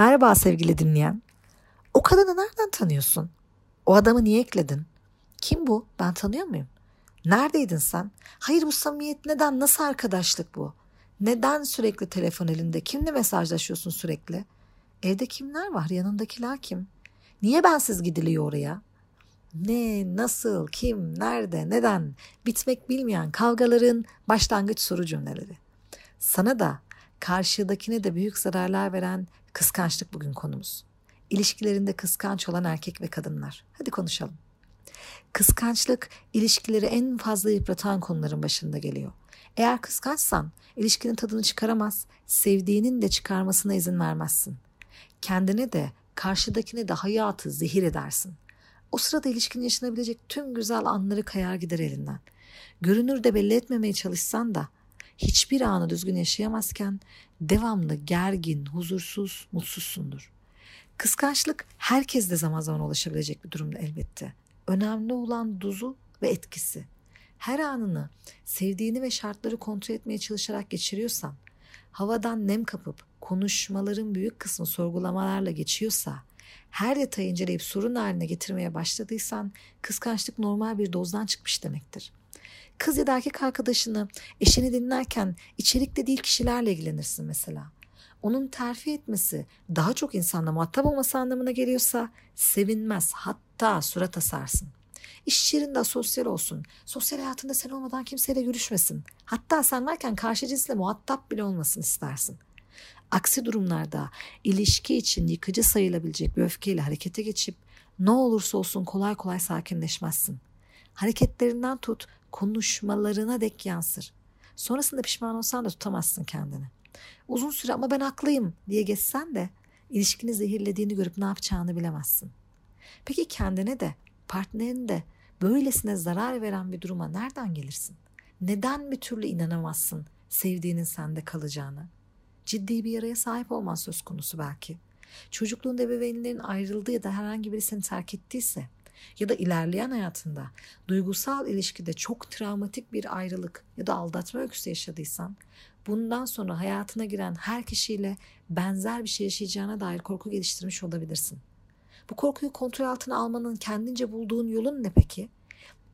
Merhaba sevgili dinleyen. O kadını nereden tanıyorsun? O adamı niye ekledin? Kim bu? Ben tanıyor muyum? Neredeydin sen? Hayır bu samimiyet neden? Nasıl arkadaşlık bu? Neden sürekli telefon elinde? Kimle mesajlaşıyorsun sürekli? Evde kimler var? Yanındakiler kim? Niye bensiz gidiliyor oraya? Ne, nasıl, kim, nerede, neden? Bitmek bilmeyen kavgaların başlangıç soru cümleleri. Sana da karşıdakine de büyük zararlar veren kıskançlık bugün konumuz. İlişkilerinde kıskanç olan erkek ve kadınlar. Hadi konuşalım. Kıskançlık ilişkileri en fazla yıpratan konuların başında geliyor. Eğer kıskançsan ilişkinin tadını çıkaramaz, sevdiğinin de çıkarmasına izin vermezsin. Kendine de karşıdakine de hayatı zehir edersin. O sırada ilişkinin yaşanabilecek tüm güzel anları kayar gider elinden. Görünür de belli etmemeye çalışsan da hiçbir anı düzgün yaşayamazken devamlı gergin, huzursuz, mutsuzsundur. Kıskançlık herkes de zaman zaman ulaşabilecek bir durumda elbette. Önemli olan dozu ve etkisi. Her anını sevdiğini ve şartları kontrol etmeye çalışarak geçiriyorsan, havadan nem kapıp konuşmaların büyük kısmı sorgulamalarla geçiyorsa, her detayı inceleyip sorun haline getirmeye başladıysan kıskançlık normal bir dozdan çıkmış demektir. Kız ya da erkek arkadaşını, eşini dinlerken içerikte değil kişilerle ilgilenirsin mesela. Onun terfi etmesi daha çok insanla muhatap olması anlamına geliyorsa sevinmez hatta surat asarsın. İş yerinde sosyal olsun. Sosyal hayatında sen olmadan kimseyle görüşmesin. Hatta sen varken karşı cinsle muhatap bile olmasın istersin. Aksi durumlarda ilişki için yıkıcı sayılabilecek bir öfkeyle harekete geçip ne olursa olsun kolay kolay sakinleşmezsin. Hareketlerinden tut konuşmalarına dek yansır. Sonrasında pişman olsan da tutamazsın kendini. Uzun süre ama ben haklıyım diye geçsen de ilişkini zehirlediğini görüp ne yapacağını bilemezsin. Peki kendine de partnerine de böylesine zarar veren bir duruma nereden gelirsin? Neden bir türlü inanamazsın sevdiğinin sende kalacağını? Ciddi bir yaraya sahip olman söz konusu belki. Çocukluğunda ebeveynlerin ayrıldığı ya da herhangi biri seni terk ettiyse ya da ilerleyen hayatında duygusal ilişkide çok travmatik bir ayrılık ya da aldatma öyküsü yaşadıysan bundan sonra hayatına giren her kişiyle benzer bir şey yaşayacağına dair korku geliştirmiş olabilirsin. Bu korkuyu kontrol altına almanın kendince bulduğun yolun ne peki?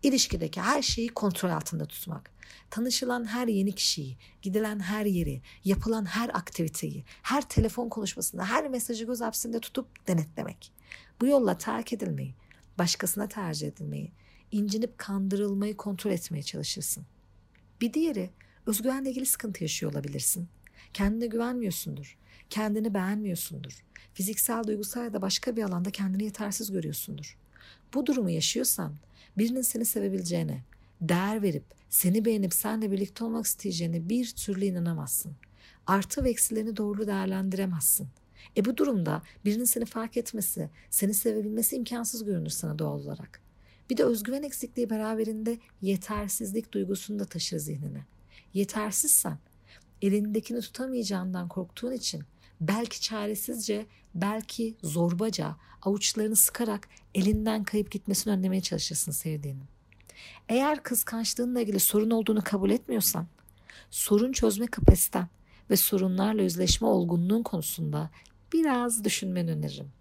İlişkideki her şeyi kontrol altında tutmak. Tanışılan her yeni kişiyi, gidilen her yeri, yapılan her aktiviteyi, her telefon konuşmasında, her mesajı göz hapsinde tutup denetlemek. Bu yolla terk edilmeyi, başkasına tercih edilmeyi, incinip kandırılmayı kontrol etmeye çalışırsın. Bir diğeri özgüvenle ilgili sıkıntı yaşıyor olabilirsin. Kendine güvenmiyorsundur. Kendini beğenmiyorsundur. Fiziksel, duygusal ya da başka bir alanda kendini yetersiz görüyorsundur. Bu durumu yaşıyorsan birinin seni sevebileceğine, değer verip seni beğenip senle birlikte olmak isteyeceğine bir türlü inanamazsın. Artı ve eksilerini doğru değerlendiremezsin. E bu durumda birinin seni fark etmesi, seni sevebilmesi imkansız görünür sana doğal olarak. Bir de özgüven eksikliği beraberinde yetersizlik duygusunu da taşır zihnine. Yetersizsen, elindekini tutamayacağından korktuğun için belki çaresizce, belki zorbaca avuçlarını sıkarak elinden kayıp gitmesini önlemeye çalışırsın sevdiğinin. Eğer kıskançlığınla ilgili sorun olduğunu kabul etmiyorsan, sorun çözme kapasiten ve sorunlarla yüzleşme olgunluğun konusunda biraz düşünmeni öneririm.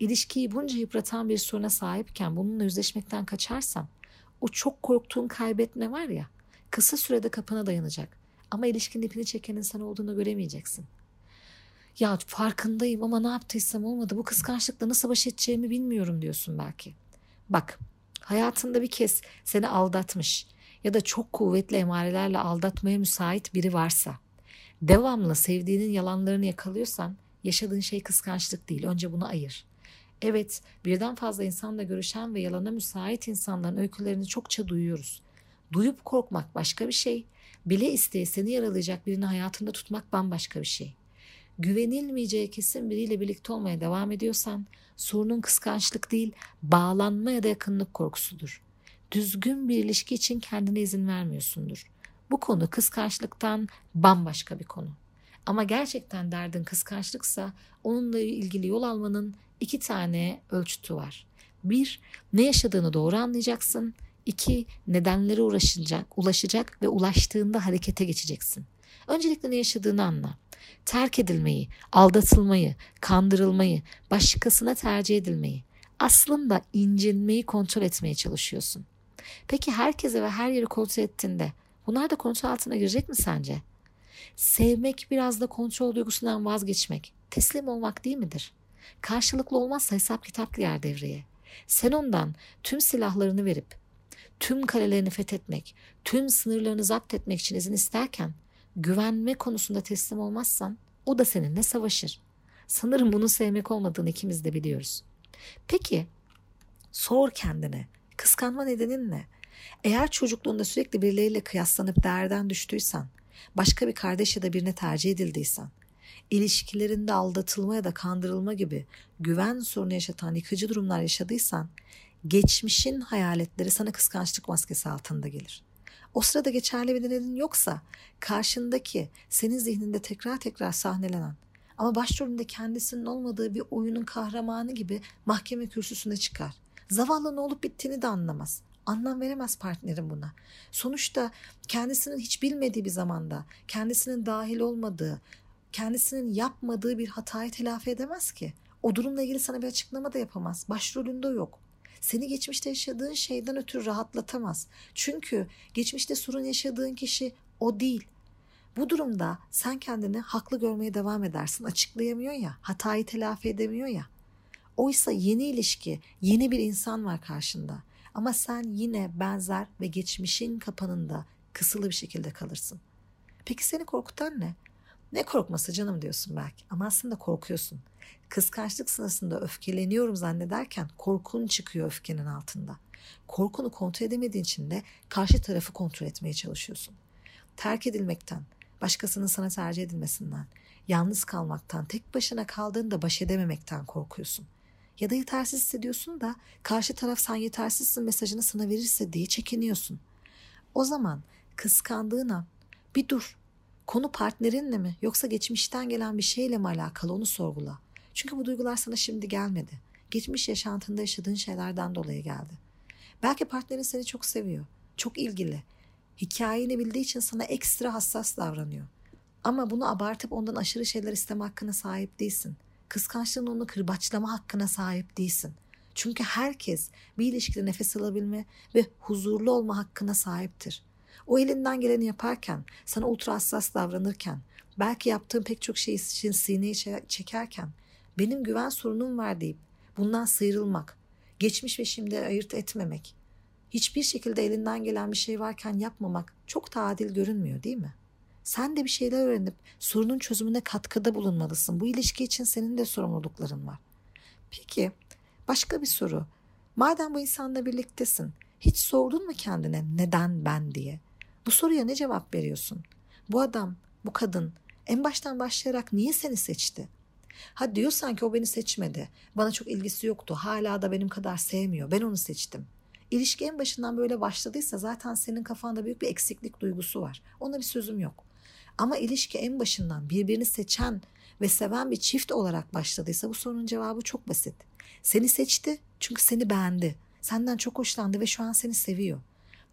İlişkiyi bunca yıpratan bir soruna sahipken bununla yüzleşmekten kaçarsan o çok korktuğun kaybetme var ya kısa sürede kapına dayanacak ama ilişkinin ipini çekenin sen olduğunu göremeyeceksin. Ya farkındayım ama ne yaptıysam olmadı bu kıskançlıkla nasıl baş edeceğimi bilmiyorum diyorsun belki. Bak hayatında bir kez seni aldatmış ya da çok kuvvetli emarelerle aldatmaya müsait biri varsa devamlı sevdiğinin yalanlarını yakalıyorsan yaşadığın şey kıskançlık değil. Önce bunu ayır. Evet, birden fazla insanla görüşen ve yalana müsait insanların öykülerini çokça duyuyoruz. Duyup korkmak başka bir şey, bile isteye seni yaralayacak birini hayatında tutmak bambaşka bir şey. Güvenilmeyeceği kesin biriyle birlikte olmaya devam ediyorsan, sorunun kıskançlık değil, bağlanma ya da yakınlık korkusudur. Düzgün bir ilişki için kendine izin vermiyorsundur. Bu konu kıskançlıktan bambaşka bir konu. Ama gerçekten derdin kıskançlıksa onunla ilgili yol almanın iki tane ölçütü var. Bir, ne yaşadığını doğru anlayacaksın. İki, nedenlere ulaşacak, ulaşacak ve ulaştığında harekete geçeceksin. Öncelikle ne yaşadığını anla. Terk edilmeyi, aldatılmayı, kandırılmayı, başkasına tercih edilmeyi, aslında incinmeyi kontrol etmeye çalışıyorsun. Peki herkese ve her yeri kontrol ettiğinde bunlar da kontrol altına girecek mi sence? Sevmek biraz da kontrol duygusundan vazgeçmek, teslim olmak değil midir? Karşılıklı olmazsa hesap kitap girer devreye. Sen ondan tüm silahlarını verip, tüm kalelerini fethetmek, tüm sınırlarını zapt etmek için izin isterken, güvenme konusunda teslim olmazsan o da seninle savaşır. Sanırım bunu sevmek olmadığını ikimiz de biliyoruz. Peki sor kendine kıskanma nedenin ne? Eğer çocukluğunda sürekli birileriyle kıyaslanıp değerden düştüysen, başka bir kardeş ya da birine tercih edildiysen, ilişkilerinde aldatılma ya da kandırılma gibi güven sorunu yaşatan yıkıcı durumlar yaşadıysan, geçmişin hayaletleri sana kıskançlık maskesi altında gelir. O sırada geçerli bir nedenin yoksa karşındaki senin zihninde tekrar tekrar sahnelenen ama başrolünde kendisinin olmadığı bir oyunun kahramanı gibi mahkeme kürsüsüne çıkar. Zavallı ne olup bittiğini de anlamaz. Anlam veremez partnerin buna. Sonuçta kendisinin hiç bilmediği bir zamanda, kendisinin dahil olmadığı, kendisinin yapmadığı bir hatayı telafi edemez ki. O durumla ilgili sana bir açıklama da yapamaz. Başrolünde yok. Seni geçmişte yaşadığın şeyden ötürü rahatlatamaz. Çünkü geçmişte sorun yaşadığın kişi o değil. Bu durumda sen kendini haklı görmeye devam edersin. Açıklayamıyor ya, hatayı telafi edemiyor ya. Oysa yeni ilişki, yeni bir insan var karşında. Ama sen yine benzer ve geçmişin kapanında kısılı bir şekilde kalırsın. Peki seni korkutan ne? Ne korkması canım diyorsun belki ama aslında korkuyorsun. Kıskançlık sırasında öfkeleniyorum zannederken korkun çıkıyor öfkenin altında. Korkunu kontrol edemediğin için de karşı tarafı kontrol etmeye çalışıyorsun. Terk edilmekten, başkasının sana tercih edilmesinden, yalnız kalmaktan, tek başına kaldığında baş edememekten korkuyorsun. Ya da yetersiz hissediyorsun da karşı taraf sen yetersizsin mesajını sana verirse diye çekiniyorsun. O zaman kıskandığın an bir dur. Konu partnerinle mi yoksa geçmişten gelen bir şeyle mi alakalı onu sorgula. Çünkü bu duygular sana şimdi gelmedi. Geçmiş yaşantında yaşadığın şeylerden dolayı geldi. Belki partnerin seni çok seviyor, çok ilgili. Hikayeni bildiği için sana ekstra hassas davranıyor. Ama bunu abartıp ondan aşırı şeyler isteme hakkına sahip değilsin. Kıskançlığın onu kırbaçlama hakkına sahip değilsin. Çünkü herkes bir ilişkide nefes alabilme ve huzurlu olma hakkına sahiptir. O elinden geleni yaparken, sana ultra hassas davranırken, belki yaptığın pek çok şey için sineyi çekerken, benim güven sorunum var deyip bundan sıyrılmak, geçmiş ve şimdi ayırt etmemek, hiçbir şekilde elinden gelen bir şey varken yapmamak çok da görünmüyor değil mi? Sen de bir şeyler öğrenip sorunun çözümüne katkıda bulunmalısın. Bu ilişki için senin de sorumlulukların var. Peki başka bir soru. Madem bu insanla birliktesin, hiç sordun mu kendine neden ben diye? Bu soruya ne cevap veriyorsun? Bu adam, bu kadın en baştan başlayarak niye seni seçti? Ha diyorsan ki o beni seçmedi. Bana çok ilgisi yoktu. Hala da benim kadar sevmiyor. Ben onu seçtim. İlişki en başından böyle başladıysa zaten senin kafanda büyük bir eksiklik duygusu var. Ona bir sözüm yok. Ama ilişki en başından birbirini seçen ve seven bir çift olarak başladıysa bu sorunun cevabı çok basit. Seni seçti çünkü seni beğendi. Senden çok hoşlandı ve şu an seni seviyor.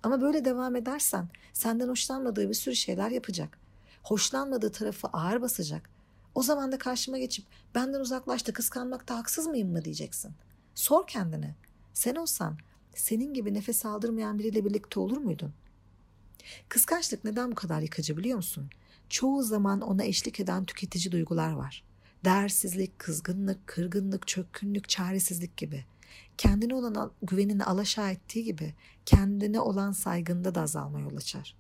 Ama böyle devam edersen senden hoşlanmadığı bir sürü şeyler yapacak. Hoşlanmadığı tarafı ağır basacak. O zaman da karşıma geçip benden uzaklaştı kıskanmakta haksız mıyım mı diyeceksin. Sor kendine. Sen olsan senin gibi nefes aldırmayan biriyle birlikte olur muydun? Kıskançlık neden bu kadar yıkıcı biliyor musun? Çoğu zaman ona eşlik eden tüketici duygular var. Değersizlik, kızgınlık, kırgınlık, çökkünlük, çaresizlik gibi. Kendine olan güvenini alaşağı ettiği gibi kendine olan saygında da azalma yol açar.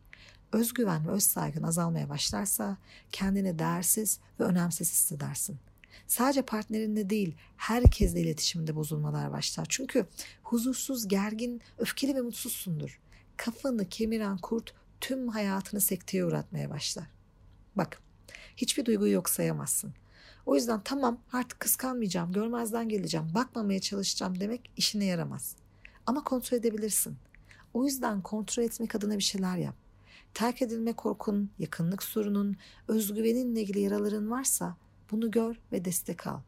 Özgüven ve öz saygın azalmaya başlarsa kendini değersiz ve önemsiz hissedersin. Sadece partnerinle değil herkesle iletişiminde bozulmalar başlar. Çünkü huzursuz, gergin, öfkeli ve mutsuzsundur. Kafanı kemiren kurt tüm hayatını sekteye uğratmaya başlar. Bak hiçbir duyguyu yok sayamazsın. O yüzden tamam artık kıskanmayacağım, görmezden geleceğim, bakmamaya çalışacağım demek işine yaramaz. Ama kontrol edebilirsin. O yüzden kontrol etmek adına bir şeyler yap. Terk edilme korkun, yakınlık sorunun, özgüveninle ilgili yaraların varsa bunu gör ve destek al.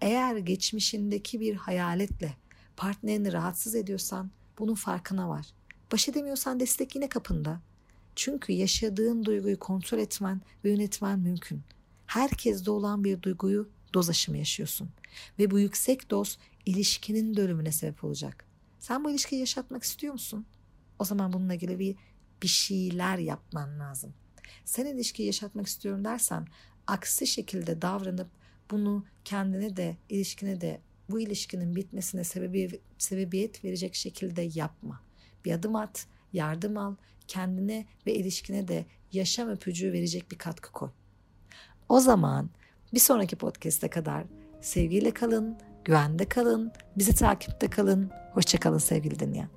Eğer geçmişindeki bir hayaletle partnerini rahatsız ediyorsan bunun farkına var. Baş edemiyorsan destek yine kapında. Çünkü yaşadığın duyguyu kontrol etmen ve yönetmen mümkün. herkeste olan bir duyguyu doz aşımı yaşıyorsun. Ve bu yüksek doz ilişkinin de sebep olacak. Sen bu ilişkiyi yaşatmak istiyor musun? O zaman bununla ilgili bir, bir şeyler yapman lazım. Sen ilişkiyi yaşatmak istiyorum dersen aksi şekilde davranıp bunu kendine de ilişkine de bu ilişkinin bitmesine sebebi, sebebiyet verecek şekilde yapma. Bir adım at, yardım al, kendine ve ilişkine de yaşam öpücüğü verecek bir katkı koy. O zaman bir sonraki podcast'e kadar sevgiyle kalın, güvende kalın, bizi takipte kalın. Hoşçakalın sevgili dinleyen.